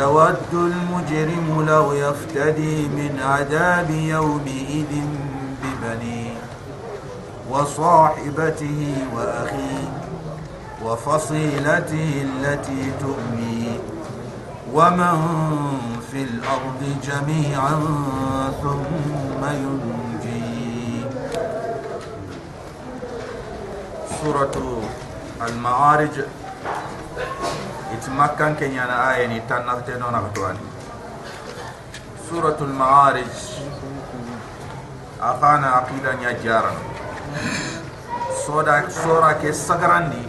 يود المجرم لو يفتدي من عذاب يومئذ ببنيه وصاحبته وأخيه وفصيلته التي تؤميه ومن في الأرض جميعا ثم ينجيه سورة المعارج ti makkan ke ñana aya ni tannaxte noona xa tuwani suratul maarij. A xana aqida ña jaran soda sora ke sagarandi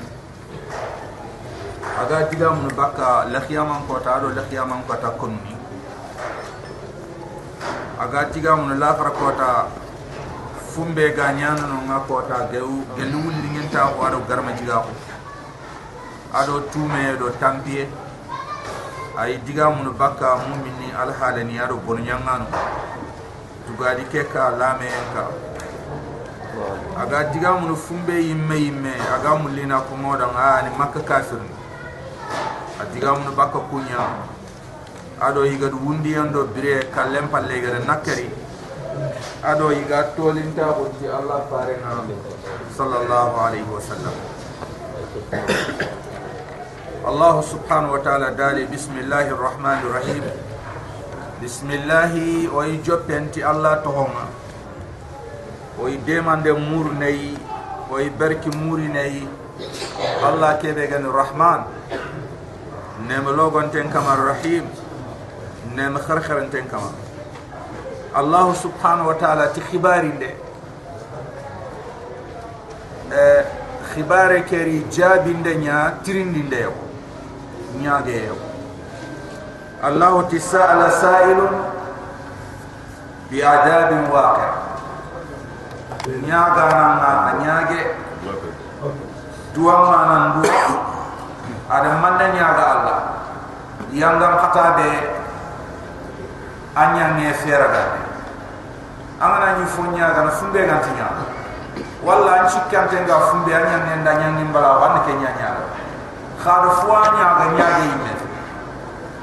aga digamunu bakka laxiyaman kota ado laxiyaman kota konuni aga digamunu laxara kota fumbe ga ñanano nga kota gewu gelu wullingenta ko ado garma jiga ko. Ado tume do tampie ay diga mun baka mu'mini al halani ado bon nyangano. Tugadi ke ka lame ka aga diga mun fumbe yimme yimme aga mulina ko moda ngani makka kafirni atiga mun bakka kunya. Ado higa du wundi ando bire kallem palle gere nakari ado higa tolinta ko ti allah fare na. Sallallahu alaihi wasallam الله سبحانه وتعالى دالي بسم الله الرحمن الرحيم. بسم الله وي جوبنتي الله تهما وي ديماند مور ناي وي بركي موري ناي. الله كيبه غن الرحمن. نم لوغونتن كما الرحيم نم خرخرنتن كما الله سبحانه وتعالى تخبارين ده أه، خبارك ري جابين ده نيا ترين ده nyaage Allah tisa'al sa'ilun bi adabin waqi' nyaaga nan na nyaage dua manan dua ada manna nyaaga Allah? Yang gam kata be anya nge fera da amana ni fo nyaaga na fumbe ngati nya walla an sikkan tenga fumbe anya nenda nyangi mbala wan ke nya nya khar fuanya ga nya ge ime.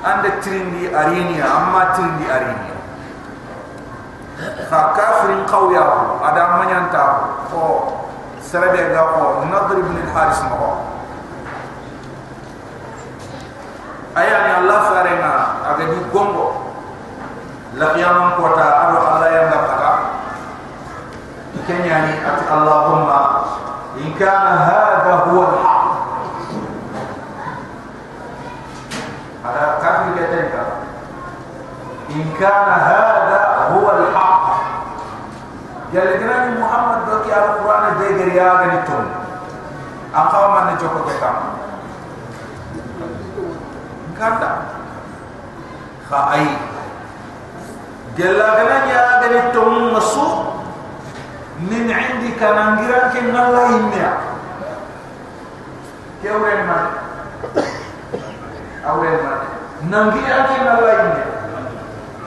Ande trindi arini amma trindi arini kha kafirin qawya ada manyanta ko serabe ga ko nadr ibn al-haris mo aya ni allah farena aga di gongo. La qiyamam kota ado allah yang ngapata kenya ni ati allahumma in kana hadha huwa al-haq ada kafir ketenka in kana hadha huwa al-haq. Jale grani muhammad do ki al-quran de gari aga ni ton akama ne joko ke kam kanda kha ay gella gana nya gani tom masu min indika nangiran ke nalla imya kewren man awren man nangiran ke nalla imya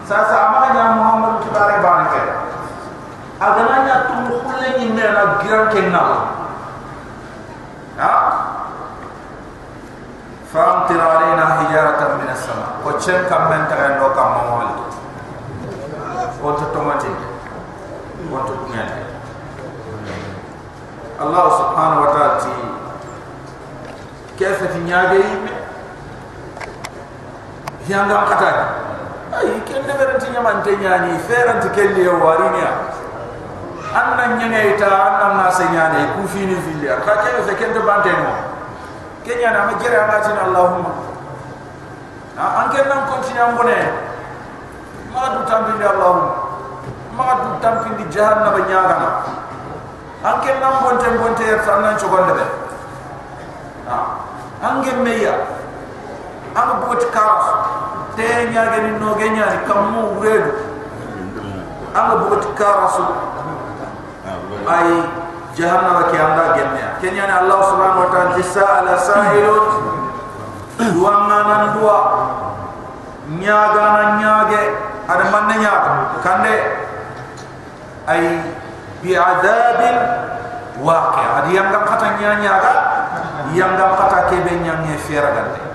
sasa amana nya muhammad tibare banke agana nya tum khulle ni mena giran ke nalla ha فامطر علينا حجارة من السماء وچن كم من تغن لو كم موال وانت توماتيك وانت كمين الله سبحانه وتعالى كيف تنياغي yanga kata ay ken de beranti nyaman te nyani feranti kelli warinia anna nyane ita anna na se nyane ku fini fili ka ke fe ken de bante no kenya na ma allahumma. Na anke nan kontinu ma du tambi de allahumma. Ma du tambi di jahannama nyaga na anke nan bonte bonte ya tan nan chogonde be ha ange meya anga boti karas te nyaage ni no ge nyaani kammu redu anga boti karas ay jahannama ke anda gemme kenya ni allah subhanahu wa ta'ala tisala sa'ilun. Duanga nan dua? Nyaaga na nyaage ada manne nyaaga kande. Ay bi adabin waqi. Adi yang kata nyaaga yang kata kebe nyange feragande Allah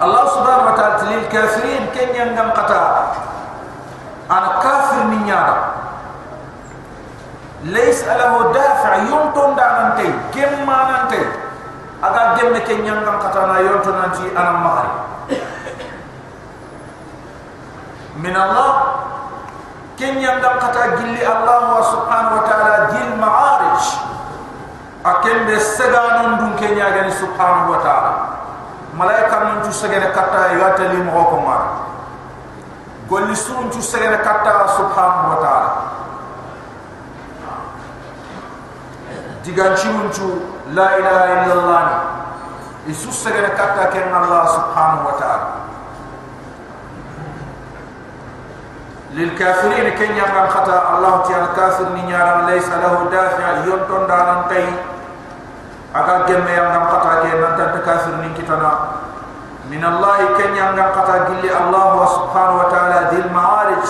subhanahu wa ta'ala lil kafirin ken yang kata ana kafir ni nyaaga ليس له دافع يمتون دانانتي كم ما نانتي اغا جيم كي نيانغام كاتانا يونتو نانتي انا مخري من الله كن يانغام كاتا جيلي الله سبحانه وتعالى جيل معارج اكن بسغانون دون كي نياغاني سبحانه وتعالى malaika nun tu segene kata yata li mo ko mar golli sun tu segene kata subhanahu wa ta'ala. Diganchi mun tu la ilaha illallah. Isu segene kata ken allah subhanahu wa ta'ala. Lil kafirin kenya ngam khata allah ta'ala kafir ni nyaram laysa lahu dafi'a. Yontondanan kay aka gemme yang ngam kata ke nanta takasir ni kita na min allah ken yang ngam kata gilli allah subhanahu wa taala dil maarij.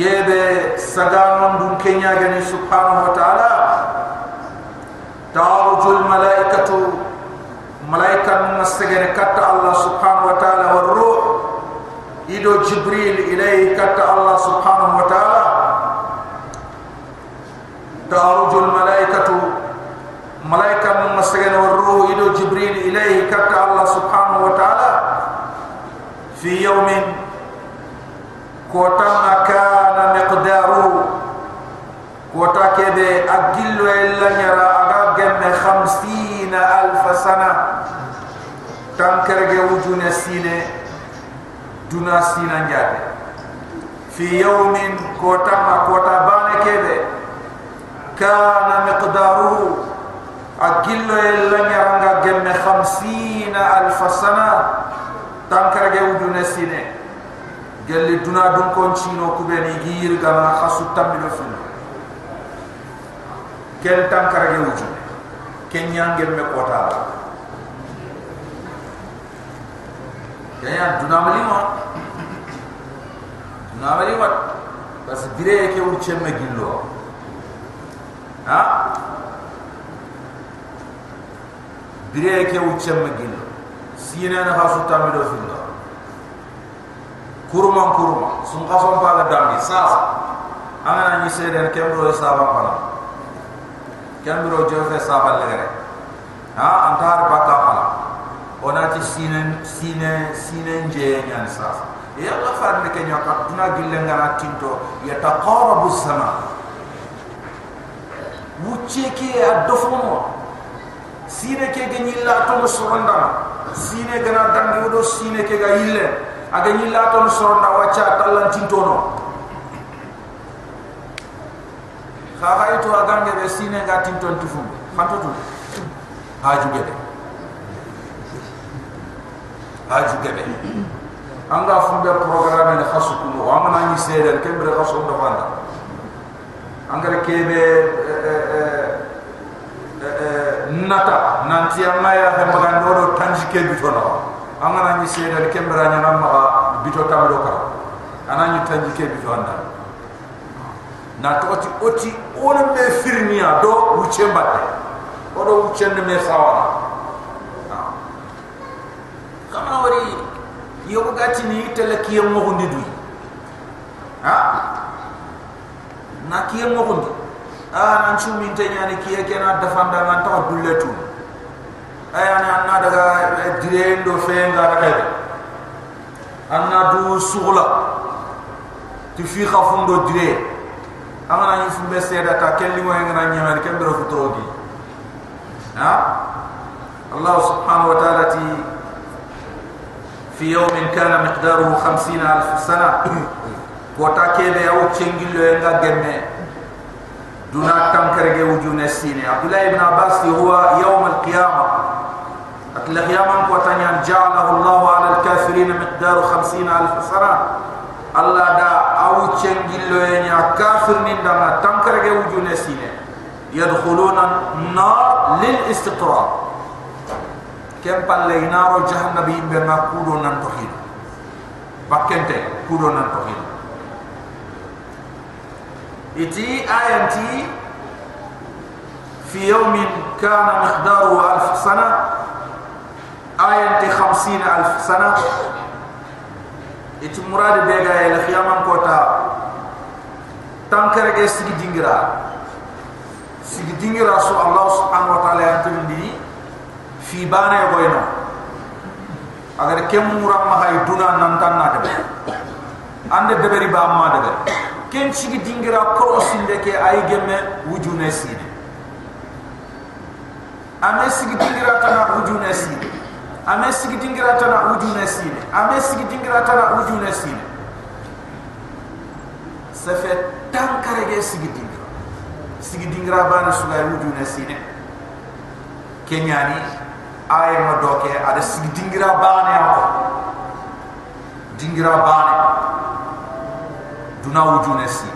Kebe sagamon dun kenya gani subhanahu wa taala. Ta'arujul malaikatu. Malaika nasgere kata allah subhanahu wa taala wa ruh. Ido jibril ilai kata allah subhanahu wa taala. Ta'arujul malaikatu malaika mun masagana wa ruhu ido jibril ilayhi kata allah subhanahu wa ta'ala fi yawmin kota makana miqdaruhu kota kebe agillu illa nyara aga gemme 50 alf sana. Tankerge wujune sine duna sina njate fi yawmin kota ma kota bane kebe kana miqdaruhu agillo illa nyaranga gemme khamsina alf sana. Tankerge wujune sine gelli duna dun konchino kubeni gir gana khasu tamilo funu ken tankerge wujune kenya ngem me kota kenya dunamali ma dunamali wat bas dire ke chemme gillo. Ha dire ke ur chemme gillo sina na hasu tamido fillo kuruma kuruma sun qasom pa ga dambi sasa ana ni seden kemro saba pala kambiro jofe sabal legere ha antar baka pala onati sinen sine sinen je nyan sa ya Allah far ne kenya ka tuna gille ngara tinto. Ya taqarabu sama wucce ke adofomo sine ke ganyi la to soronda sine gana dangi do sine ke ga yille aga nyi la to soronda wacha talan tinto no khahay to agange be sine ga tin ton tufum fanto tu haju gebe haju gebe anga fumbe programme ne khasu ku wa mana ni seden kembre khasu ndo fanda anga kebe nata nanti amaya he magan do tanji ke bitono. Anga ni seden kembra nya namma bito tamdo ka anani tanji ke bitono na toti oti ona me firnia do wuche mbate odo wuche ne me sawara kama wari yogo gati ni tele kiye mo hundi du ha? Na kiye mo hundi nan chu min te nyani kiye kena dafanda nan ta dulle tu ayani anna daga direndo fenga daga anna du sugla ti fi khafundo dire amana ni fumbe seda ta kelli mo ngana nyama ke mbero futogi ha? Allah subhanahu wa ta'ala ti fi yawmin kana miqdaruhu 50000 sana. Ko ta kebe yaw cengillo nga gemme duna tankarge wujune sine abdullah ibn abbas huwa yawm al-qiyamah atla qiyamah ko tanya ja'alahu allah ala al-kafirin miqdaru 50000 sana Allah da awu cengillo nya kafir ni dama tankarge wujune sine yadkhuluna nar lil istiqrar kem palle inaro jahannabi be na kudo nan tohid bakente kudo nan tohid iti ayanti fi yawmin kana miqdaru alf sana ayanti 50 alf sana. Itu murad bega ya khiyaman kota tankere ge sigi dingira. Sigi dingira su allah subhanahu wa taala yantum di fi bana go ino agar kem muram ma hay duna nan tan ken sigi dingira ko sinde ke ay gemme wujune sine ame sigi dingira tan wujune sine ame sigi dingira tana ujune sine ame sigi dingira tana ujune sine ça fait tant karege sigi dingira sigi dingira bana suga ujune sine kenyani ay ma doke ada sigi dingira bana ya dingira bana دنا وجونسي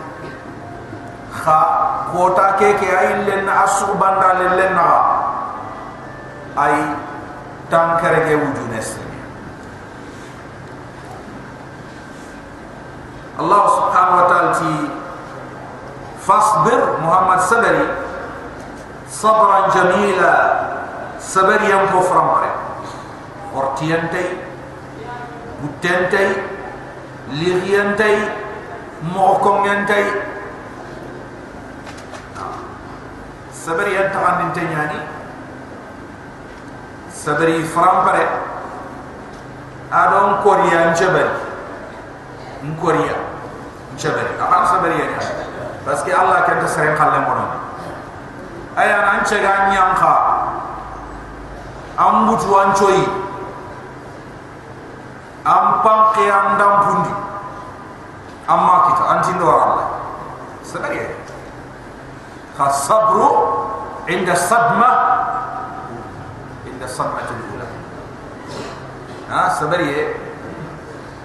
خا كوتا كي كي اي لن آسو باندا لن اي تانكر كي وجونسي الله سبحانه وتعالى فاصبر محمد صبري صبرا جميلا صبر ينفو فرمبري ورتينتي بوتينتي لغينتي butentay lirientay mokongentay sabari yang takan nyani sabari frampare adon korea njabari nkoria njabari akan sabari ya parce que allah kan ta sere khalle mono aya nan cega nyanka ambutu anchoi ampang ke andam pundi amma kita antindo Allah. Sebab ya? Kha sabru inda sadma. Inda sadma tulula ha sabar ye ya?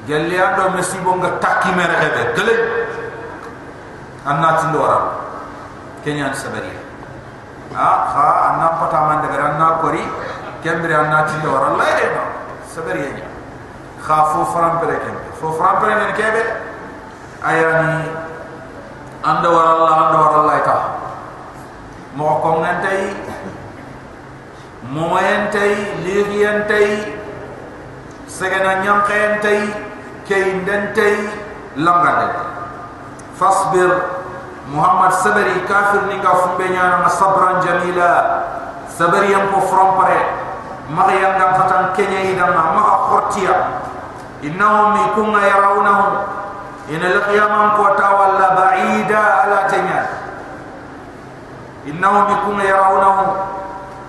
gelli ando mesibo nga takki mere hebe gele anna tindo ara kenya sabar ya? ha kha anna pata man de garanna kori kembre anna tindo ara la ye sabar kha fo fram pere kembe fo fram pere kebe ayani anda war Allah anda war Allah ta mo ko ngantai moyentay liriyentay segana nyankayentay kayindentay langade fasbir muhammad sabari kafir ni ka fumbe nyana sabran jamila. Sabari yam ko frompare maga yanga fatan kenya idam ma maga khortiya innahum yakunna إن القيامان قوتا ولا بعيدا على تنيا إنهم يكون يرونه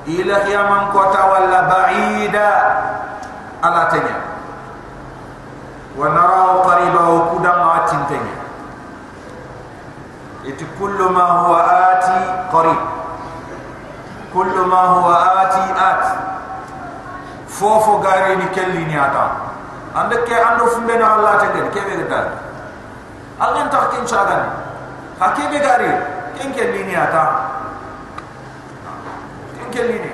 إلى قيامان قوتا ولا بعيدا على تنيا ونراه قريبا وكودا مع تنتنيا إت كل ما هو آتي قريب. كل ما هو آتي آت. فوفو غاري نكلي نياتا عندك عندو فمبينا الله تنتنيا كيف يقدر؟ Allah ta kin chagan hakebe gari ken kelli ni ata kelline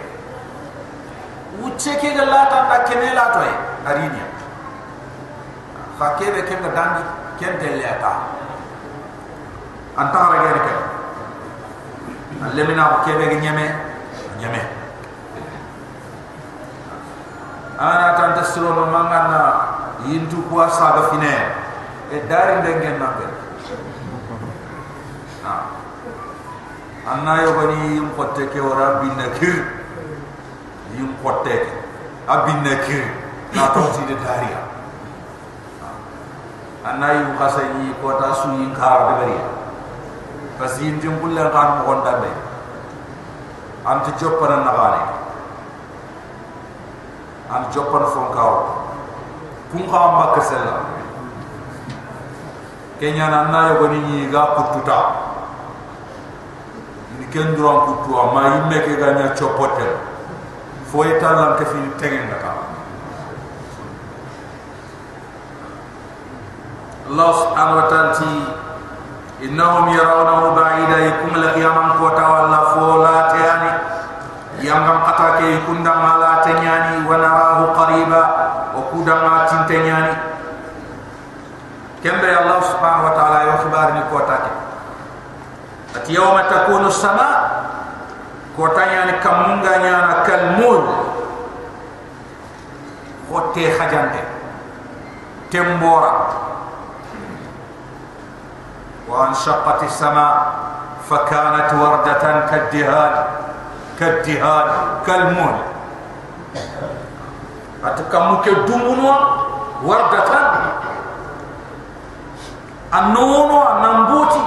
wucce ke ga lata da kene la toy arinya fa ke be ken ga dangi ken de leta anta ra ga ke alle mina ko ke? Be ga nyame nyame ana tan tasiro no mangana yintu ko sa ga fine e dari dengen na be anna yo bani yum kotte ke ora binna kir yim xotte abin nakir na to ti de daria anay yu khasay ko ta su yin khar de bari parce yin jum bulle kan mo gonda be am ti joppana na gane am joppana fon kaw kum kham makka sella kenya na na yo goni ni ga kututa ni ken dro kutu. kutua ma yimme ke ga nya chopote fo eta lan ke fi tengen da ka allah subhanahu wa ta'ala ti innahum yarawna ba'ida yakum la yaman kota wala fo la tiani yang ngam kata ke kundang ala tenyani wa narahu qariba wa kudang atin كم الله سبحانه وتعالى يخبرني كوتاك أتي يوم تكون السماء كوتا يعني كمونغا يعني كالمول خوتي خجانتي. تمبورا. وأنشقت السماء فكانت وردة كالدهان كالدهان كالمول أتكمك الدمونوا وردة. anono anambuti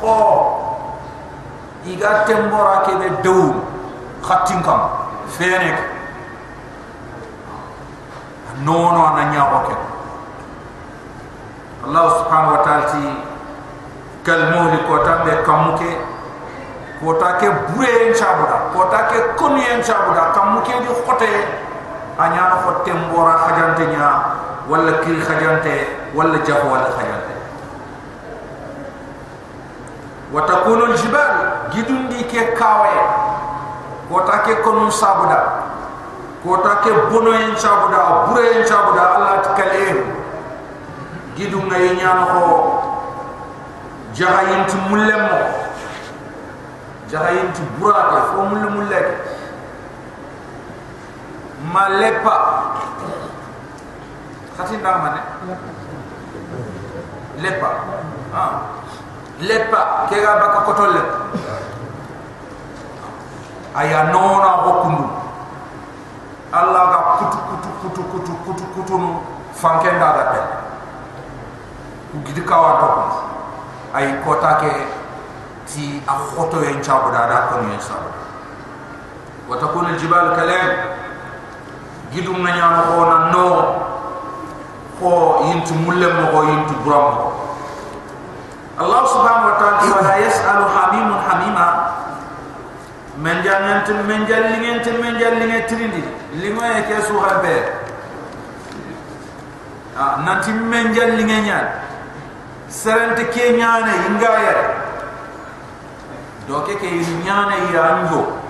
ko iga tembora ke be dou. Khatin kam. Fene ke anono ananya ke allah subhanahu wa ta'ala ti kal muhli ko tambe kamuke ko ta ke bure en chabuda ko ta ke konu en chabuda kamuke di khote. Anya no khote mbora khajante nya. ولا كير خجانته ولا جهوة خجانته وتكون الجبال جدون دي كي كاوي كوتا كي كنون سابدا كوتا كي بنو ين سابدا بره ين سابدا الله تكاليه جدون اي نيانه جهين تملمو جهين تبراك فو ملمو لك ما لك lepa khati ndam mané lepa ah lepa ke ga baka kotol le. Aya nona kundu allah ga kutu kutu kutu kutu kutu kutu no fanken da da gidi kawa to ay kota ke ti a khoto en chabu da da ko ni sabu wa takun al jibal kalam. Gidu nga nyama ko na no ko yintu mulle mo ko yintu buram Allah subhanahu wa ta'ala wa la yas'alu hamimun hamima. Men jangan tin men jallingen tin men jallinge trindi limo e ke su habe ah nanti men jallinge nyaan serente ke nyane inga ya. Do ke ke nyane ya anjo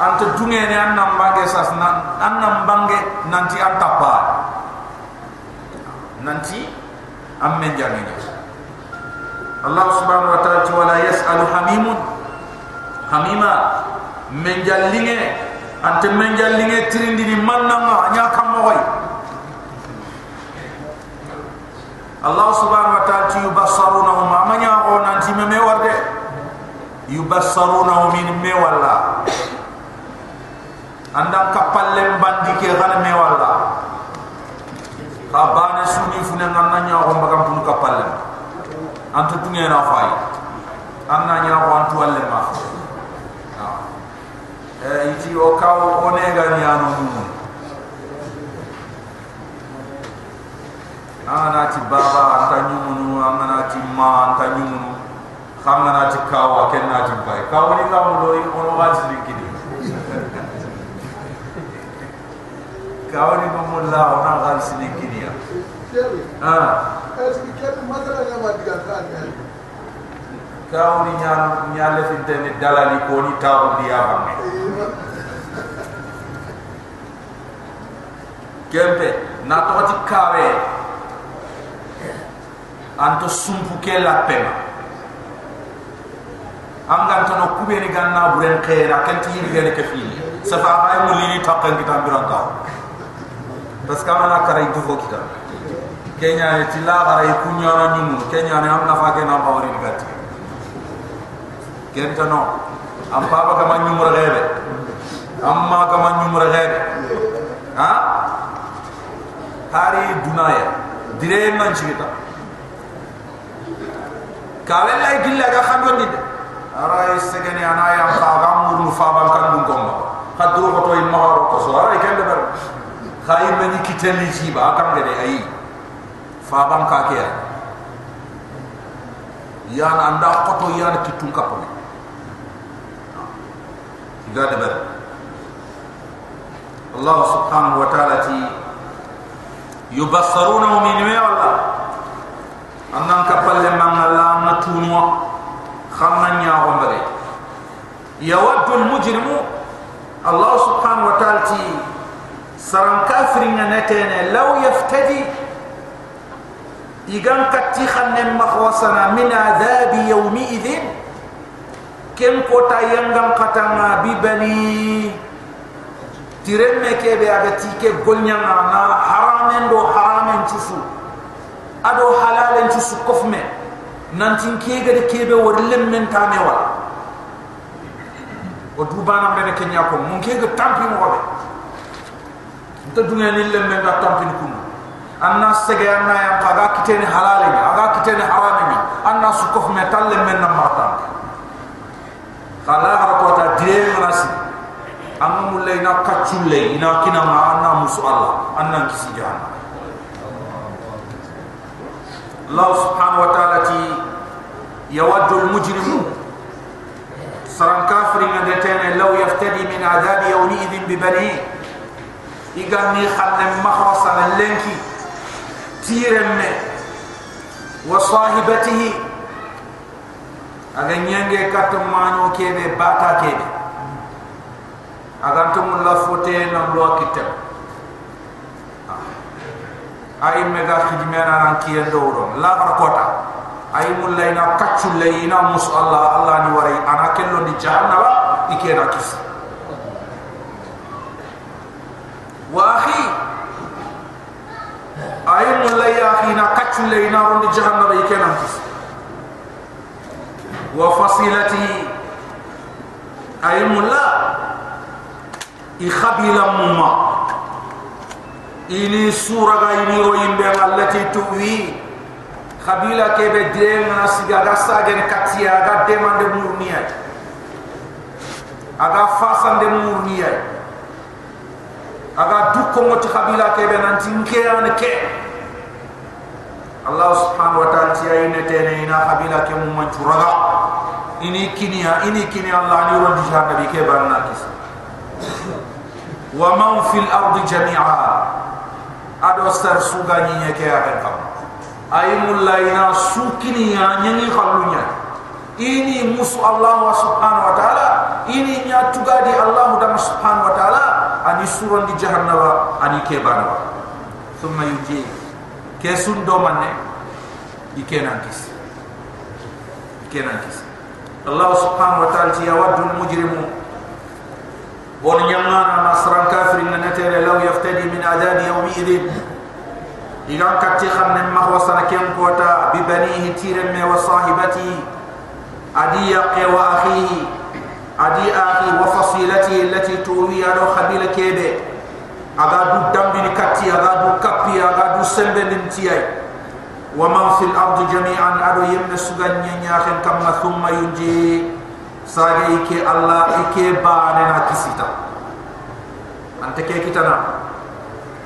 anta dunge ne an nam bange sas nan an nam bange nanti an tapa nanti am men jange Allah subhanahu wa ta'ala wala yas'alu hamimun. Hamima men jallinge ante men jallinge trindi ni manna nya kam moy Allah subhanahu wa ta'ala yubassarunahum. Amanya ko nanti me warde yubassarunahum min me walla anda kapalle bandi ke gana me suni fune nganna nya ko mbagam pun kapalle antu tunge na fay anna nya ko antu walle ma eh iti o kaw onega nya no ana ti baba anta nyumunu ana ti ma anta nyumunu khamana ti kawa kenna ti bay kawa ni kamu do ono wal sili kidi kawa ni mo la ona wal sili kidi ya ah. Eski ken madara nga ma diga kan kawa ni nyal nyal fi tene dalali ko ni tawu dia bamme kempe na to ti kawe anto sumpu ke la pema. Am gan to no kube ni ganna buren khaira kan ti yiri gene ke fi safa ay mo li takkan kita biranka bas kama na karay du fo kita kenya ni ti la garay kunyo na nyum kenya ni am na fa ke na bawri ni gatti ken to no am baba ka ma nyum rebe? Amma kama nyumra gade ha? Hari dunaya dire nan chita kawel lay gilla ga ni. De ara segene ana ka ga muru fa ban kan dum ko khadru ko to in maharo ko so ara kende ber. Khay meni kiteli ci ba kam gade ay fa ban ka ke ya na anda ko to ya na kitun kapo ni gade ber الله سبحانه وتعالى يبصرونه من ولا أنن كبل من الله نتونوا خمنا يا غمبري يود المجرم الله سبحانه وتعالى سرن كافرين نتين لو إيجان كتيخان نم خواصنا من عذاب يومئذ كم قطع ينغم قطعنا ببني تيرن مكي بيابتي كي قلنا نعنا حرامين دو حرامين تسو أدو حلالين تسو كفمين نانتين كي قد كي بي ورلم من تاميوا ودوبانا مبنى كنياكم من كي قد تنبين وغبين انت دنيا نلم من تنبين كنو kitene haramen anna su kofme talle men na martam khala harata dire manasi amma mulai na kachulle ina kina ma anna musu Allah anna kisi jahannam Allah subhanahu wa ta'ala ti yawaddu al-mujrimu saran kafirin de tene law yaftadi min adhab yawmi idhin bi bani igani khanne mahwasa lenki tiremme wa sahibatihi aga nyange katam manyo kebe bata kebe agantum la fote na lo kitab ay mega khidmena ran kiye dowro la rakota ay mulay na kaccu layina mus Allah ni wari ana kello di jahannaba ikena kis wa akhi ay mulay akhi na kaccu layina ron di jahannaba ikena kis wa fasilati ay mulay ikhabila mumma ini sura ga ini ro yimbe allati tuwi khabila ke be de na siga ga sagen katia ga demande murniya aga fasan de murniya aga dukko moti khabila ke be nan tinke an ke Allah subhanahu wa ta'ala ti ayine tene ina khabila ke mumma turaga ini kinia ini kini Allah ni ro di jahannam ke barna kisa wa man fil ardi jami'a. Ado sar suga ni ya ben kam ay mullaina sukini ya nyangi khalunya ini musu Allah wa subhanahu wa ta'ala. Ini nya tugadi Allah da subhanahu wa ta'ala. Ani suron di jahannama ani ke banawa thumma yuji kesun do manne ikenan kis ikenan kis Allah subhanahu wa ta'ala yawaddu al-mujrimu بون نيانا نصران كافر ان نتر لو يفتدي من عذاب يوم اذن اذا كتي خن ما هو سنكم كوتا ببنيه تيرم وصاحبته ادي يقي واخيه ادي اخي وفصيلته التي توي على aga du dambini kati aga du kapi aga du sembe nintiyai wa man fil ardi jami'an ado yemne sugan nyenya kamma thumma yunji. Sage ike allah ike baane na kisita. Ante ke kitana?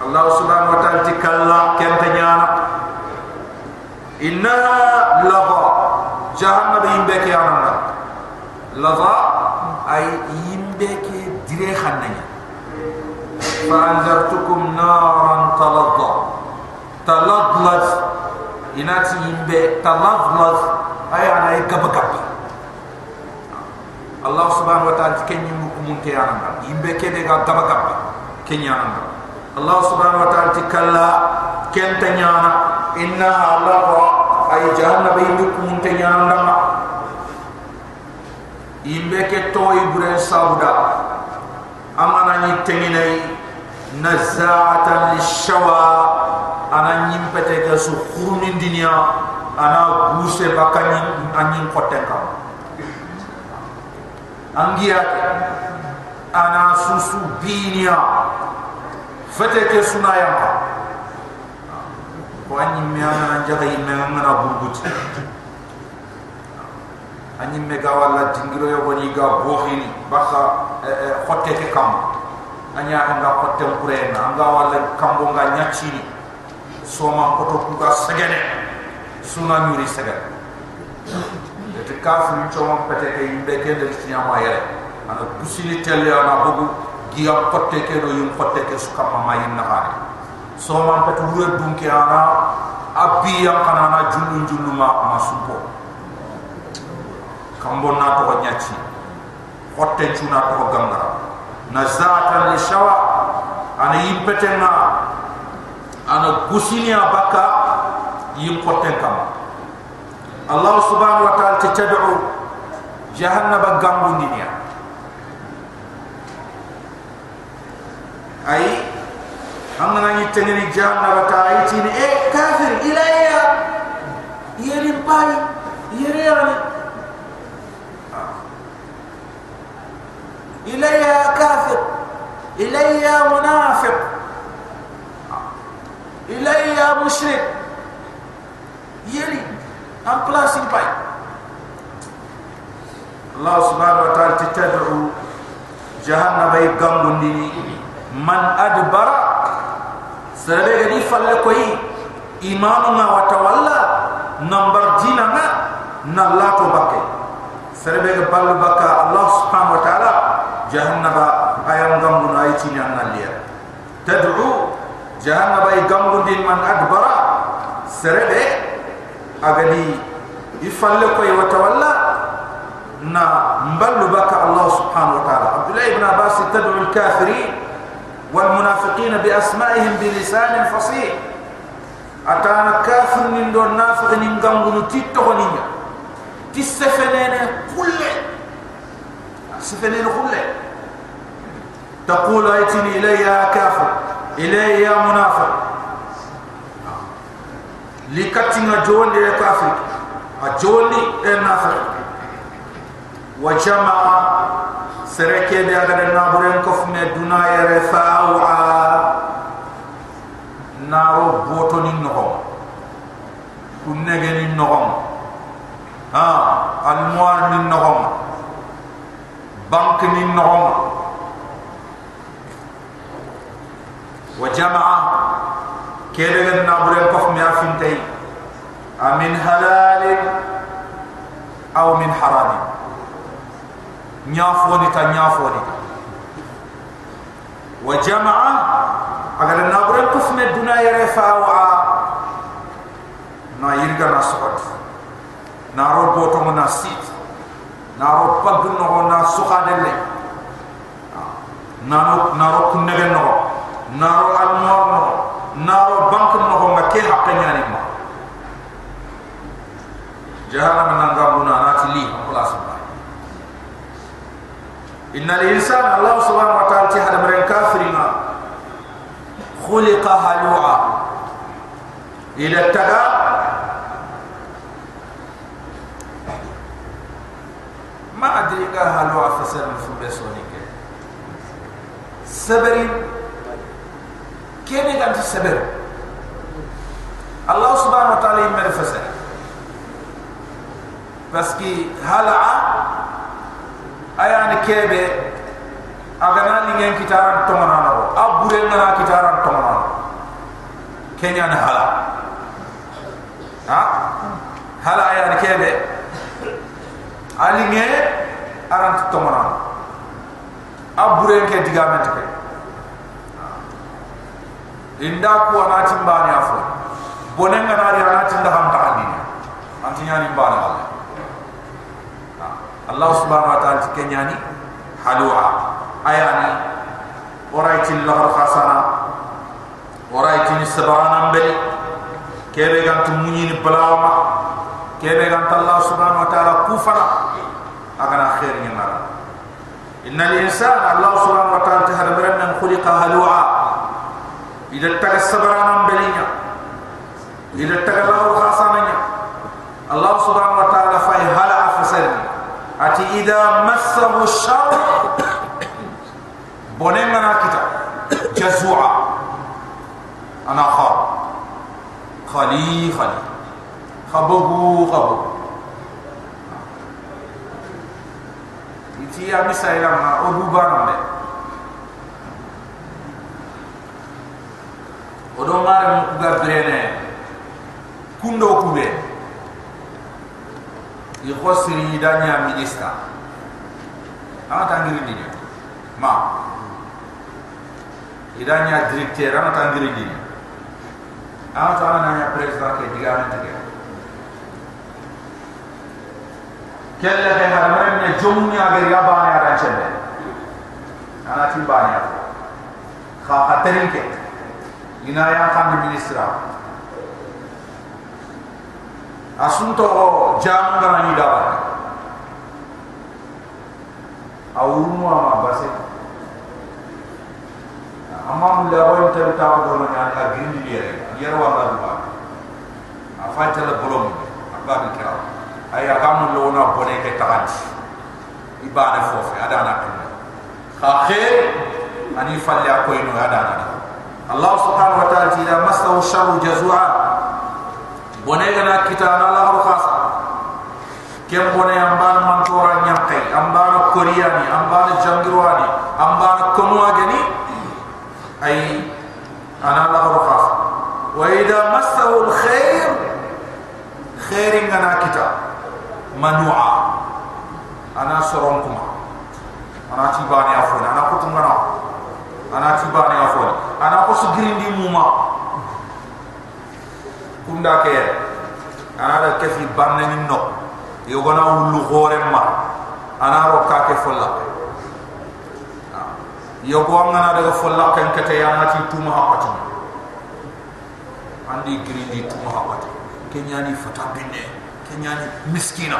Allah subhanahu wa ta'ala tikalla kenta nyana. Inna lava jahannam yimbe ke anana lava ay yimbe ke dire khannanya fa anzartukum naran taladda taladlaz inati yimbe taladlaz ay ana gaba gaba Allah subhanahu wa ta'ala kenyi mukumunte yananga yimbe kede ga gaba gaba kenyanga Allah subhanahu wa ta'ala tikalla. Kenta nyana. Inna Allah ay jahannam yimbe mukumunte yananga yimbe ke toy bure sauda amana ni tenginai ana nyimpete ga su khurmin dunya ana guse bakani anyin kotenka angiya ana susu binia fete ke suna ya ko anyi me ana jaga yimme ngana burgut anyi me ga wala dingiro yo boni ga bohini baka khotte ke kam anya anga khotte kurena anga wala kambo nga nyachini soma koto kuga segene suna nyuri segene te kafir choma pete ke yimbe ke de tiyama yere ana kusini tele ana bogu giya khotte ke do yum khotte ke su kam ma yin na soma pete wure dunki ana abbi yang kana na jullu jullu ma masupo kambo na to nyachi hotte chuna to gangara na zata li shawa ana yimpete na ana gusini abaka yim hotte kam Allah subhanahu ta'ala tad'u jahannaba gambu niya ay amna ni teneni jahannaba ta aytini e kafir ilayya. Yeri pai yeri yani إليها كافر إليها منافق إليها مشرك يلي أم بلاسين باي الله سبحانه وتعالى تتدعو جهنم يقام من أدبر سربي دي فلكوي إيماننا وتولى نمبر ديننا نلاتو بكي سربي بلو بكا الله سبحانه وتعالى jahannaba ayam gambu na ayti ni annalia tad'u jahannaba ay gambu din man adbara. Serebe agadi ifalle ko wa tawalla na mballu baka allah subhanahu wa ta'ala. Abdullah ibn abbas tad'u al kafirin wal munafiqin bi asma'ihim bi lisan fasih. Atana kafir min do nafiq ni gambu no titto ko ninya tisfenene kulle سفنين خلة تقول أيتني إلي يا كافر إلي يا منافق. لكتنا جون يا كافر اجوني النافق وجمع سركي دي اگر نابرين كف مي دنا يرفاو نارو بوتوني نغم. كنغني نغم. ها الموار من نغم. بنك نغم وجمع كيلغن النابر قف ميا فنتي أمن حلال أو من حرام. نيافوني تا نيافوني. وجمع أغلى النابر قف من دنا يرفع وعا. نا يرغنا نصوت نارو بوتو مناسيت naro pag no na suka dele naro naro kunnege no ko naro almor no ko naro bank no ko ma ke hakka nyani ma jahana man nga buna na ti li ko la suba insan allah subhanahu wa ta'ala ti hada maren kafiri khuliqa halua. Ila taga ما أدري قال هلو أفسر في بسونيك سبرين كيف يقول تسبر الله سبحانه وتعالى يمر فسر بس كي هلع أيان كيبه أغنى نين كتاران تمنانا أبورين ننا كتاران تمنانا كينيا نهلا ها هلا أيان كيبه alinge arant tomana abure ke digament ke inda ku anati mbani afo bonen ngana ri anati ndaham taali anti nyani mbani Allah Allah subhanahu wa ta'ala ke nyani halwa. Ayani oraiti lahar khasana oraiti sabana mbeli kebe gantu munyi ni balawama كيف قالت الله سبحانه وتعالى كفر أغنى خير نمر إن الإنسان الله سبحانه وتعالى تهرم من خلق هلوعا. إذا اتقى السبران بلينا إذا اتقى الله خاصمنا الله سبحانه وتعالى فأي هلع فسرنا أتي إذا مسه الشر بنينا ناكتا جزوعا. أنا خال خلي خلي khabugu khabu iti ya misaila ma odu banambe odo mare mu kuga brene kundo kube i khosri danya minista ama tangiri ni. Ma. Idanya directeur ama tangiri ni. Ama to ana nya president ke diga men kelle ke har men ne jomnya ge ya ba ne ara chende ana ti ba ne kha khatarin ke. Ina ya kan ministra. Asunto jam ngara ni dawa awumu ama base. Amma la wa ta ta ko na ka gindi yere yere wa ba. Ba afa ta la bolom. Abba bi kira aya gamu lona bone ke tagal ibada fofe ada na tuma kha khair ani falya ko ino ada na allah subhanahu wa ta'ala ila masahu sharu jazua bone gana kita na la har khas. Ke bone amban man tora nyaqe amban korea ni amban jangirwani amban komwa gani ay ana la har khas. Wa ida masahu al khair khairin gana kita manua. Ana soron kuma. Ana tibani afon. Ana kutungana ana tibani afon. Ana ko sugrindi muma kunda ke. Ana da kefi banne ni no. Yo gona wulu gore ma. Ana ro ka ke folla. Yo go ngana da folla kan kete ya ma ti tuma ha andi grindi tuma ha patu kenya ni fata binne kenyani miskina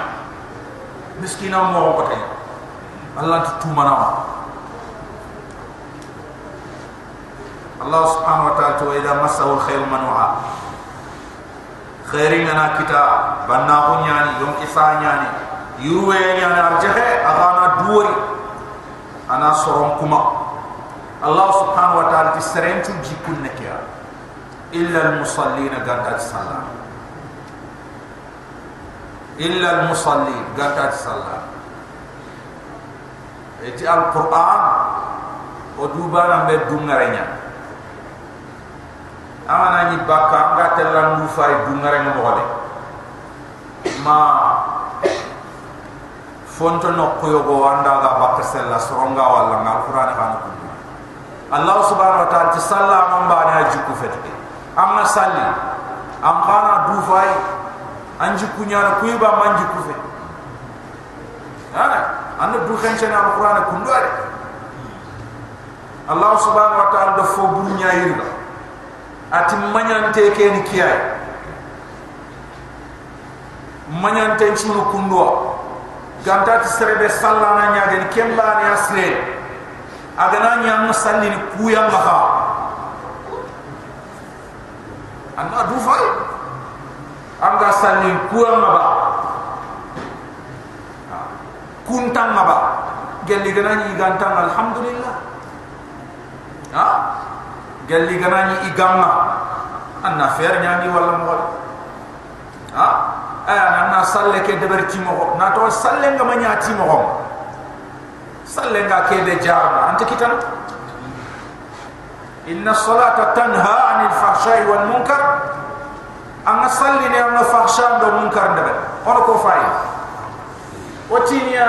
miskina mo ko tay allah tu tuma na allah subhanahu wa ta'ala to ida masahu alkhair manua khairin ana kita banna ko nyani don isa nyani yuwe nyani arjahe agana duwari ana soron kuma الله سبحانه وتعالى تسرين تجيكون إلا المصلين قال تعالى صلى إتي القرآن ودوبانا بدون رينا أما ناني باكا قال تعالى نوفا بدون رينا مغالي ما فونتو نقو يغو واندا غا باكر سلا سرونغا والا ما القرآن خانا كنتو الله سبحانه وتعالى تصلى من بانها جكو فتك أما صلي أما قانا دوفاي an jiku nya na kuy ba man jiku fe ana an du khan chena alquran ku ndo ale Allah subhanahu wa ta'ala da fo bu nya yirba ati manyante ke ni kiyay manyante chunu kundo ganta ti serebe salla na nya den kemba ni asre agana nya musalli ni kuya maha anda du fay anga salli kuya maba kuntan maba gelli gana ni gantan alhamdulillah ha gelli gana ni igamma anna fer nya ni wala mo ha ana na salle ke deber ti mo na to salle nga ma nya ti mo salle nga ke de jarma ante kitan inna salata tanha anil fahsha'i wal munkar anga salli ne am fahsha do munkar ndebe ono ko fay watinya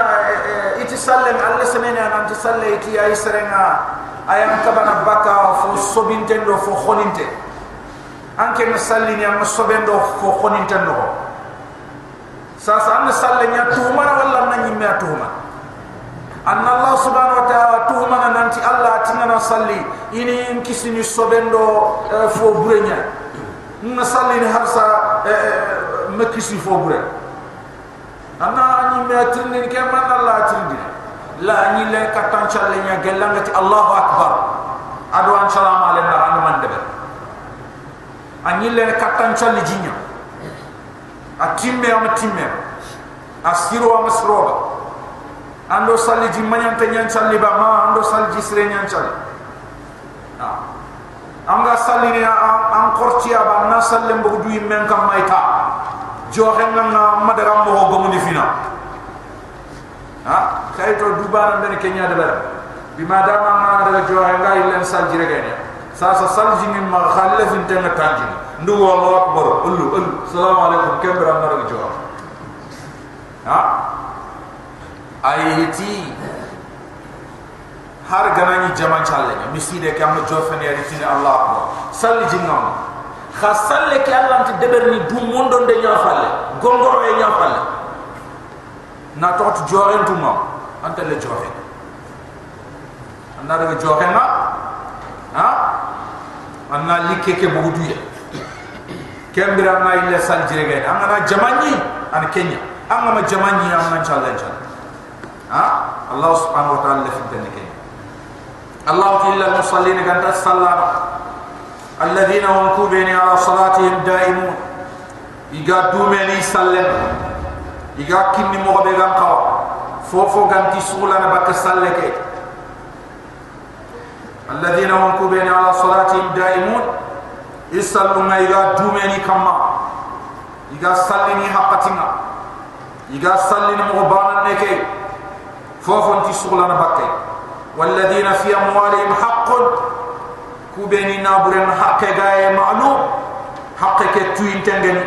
iti salle alla semene an ante salle iti ay serenga. Ayam kabana baka fo sobintendo fo khoninte anke na salli ne am sobendo fo khoninte no sasa an salle nya tuma wala na nyimme tuma an allah subhanahu wa ta'ala tuma na nanti allah tinana salli. Ini kisini sobendo fo burenya نصلي نهرسا مكسي فوبر أنا أني ما ترني كمان الله ترني لا أني لا كتان شلني جلنا الله أكبر أدو أن شلام على النار أنا من دبر أني لا كتان شلني جنيا أتيمي أم تيمي أسيرو أم سروبا أندو سالي جمانيان تنيان سالي بما أندو سالي جسرين يان سالي آه. Anga salli ni an korti aba na salli mbo du men kam maita. Jo henga na madara mo go mo ni fina ha? Kayto dubana ben kenya de ber bima dama ma daga jo henga illen salli regene sa sa salli ji min ma khalle fin tan tanji ndu wallahu akbar ullu ullu assalamu alaikum kembra na daga jo ha? Ayiti har ganani jaman challe miside kam jofene yari tini allah akbar. Salli jingam kha salle ke allah ti deberni du mondo de nyafalle gongoro e nyafalle na tot joren tuma anta le joren anda daga joren na ha? Anna likke ke buguduye kembira na ille sal jirege angana jamani an kenya. Angama jamani amna challe ha? Allah subhanahu wa ta'ala fi dhalika الله إلا المصلين كانت الصلاة الذين هم كوبين على صلاتهم دائمون. إيقا دومين يسلم إيقا كني مغبغان قوى فوفو غانتي سولانا بك سلك الذين هم كوبين على صلاتهم دائمون. يسلم إيقا دومين كما. إيقا سلني حقتنا. إيقا سلني مغبانا نكي. فوفو انتي سولانا بكي. والذين في أموالهم حق كوبيني نابرين حق غاية معلوم حق كتوين تنغني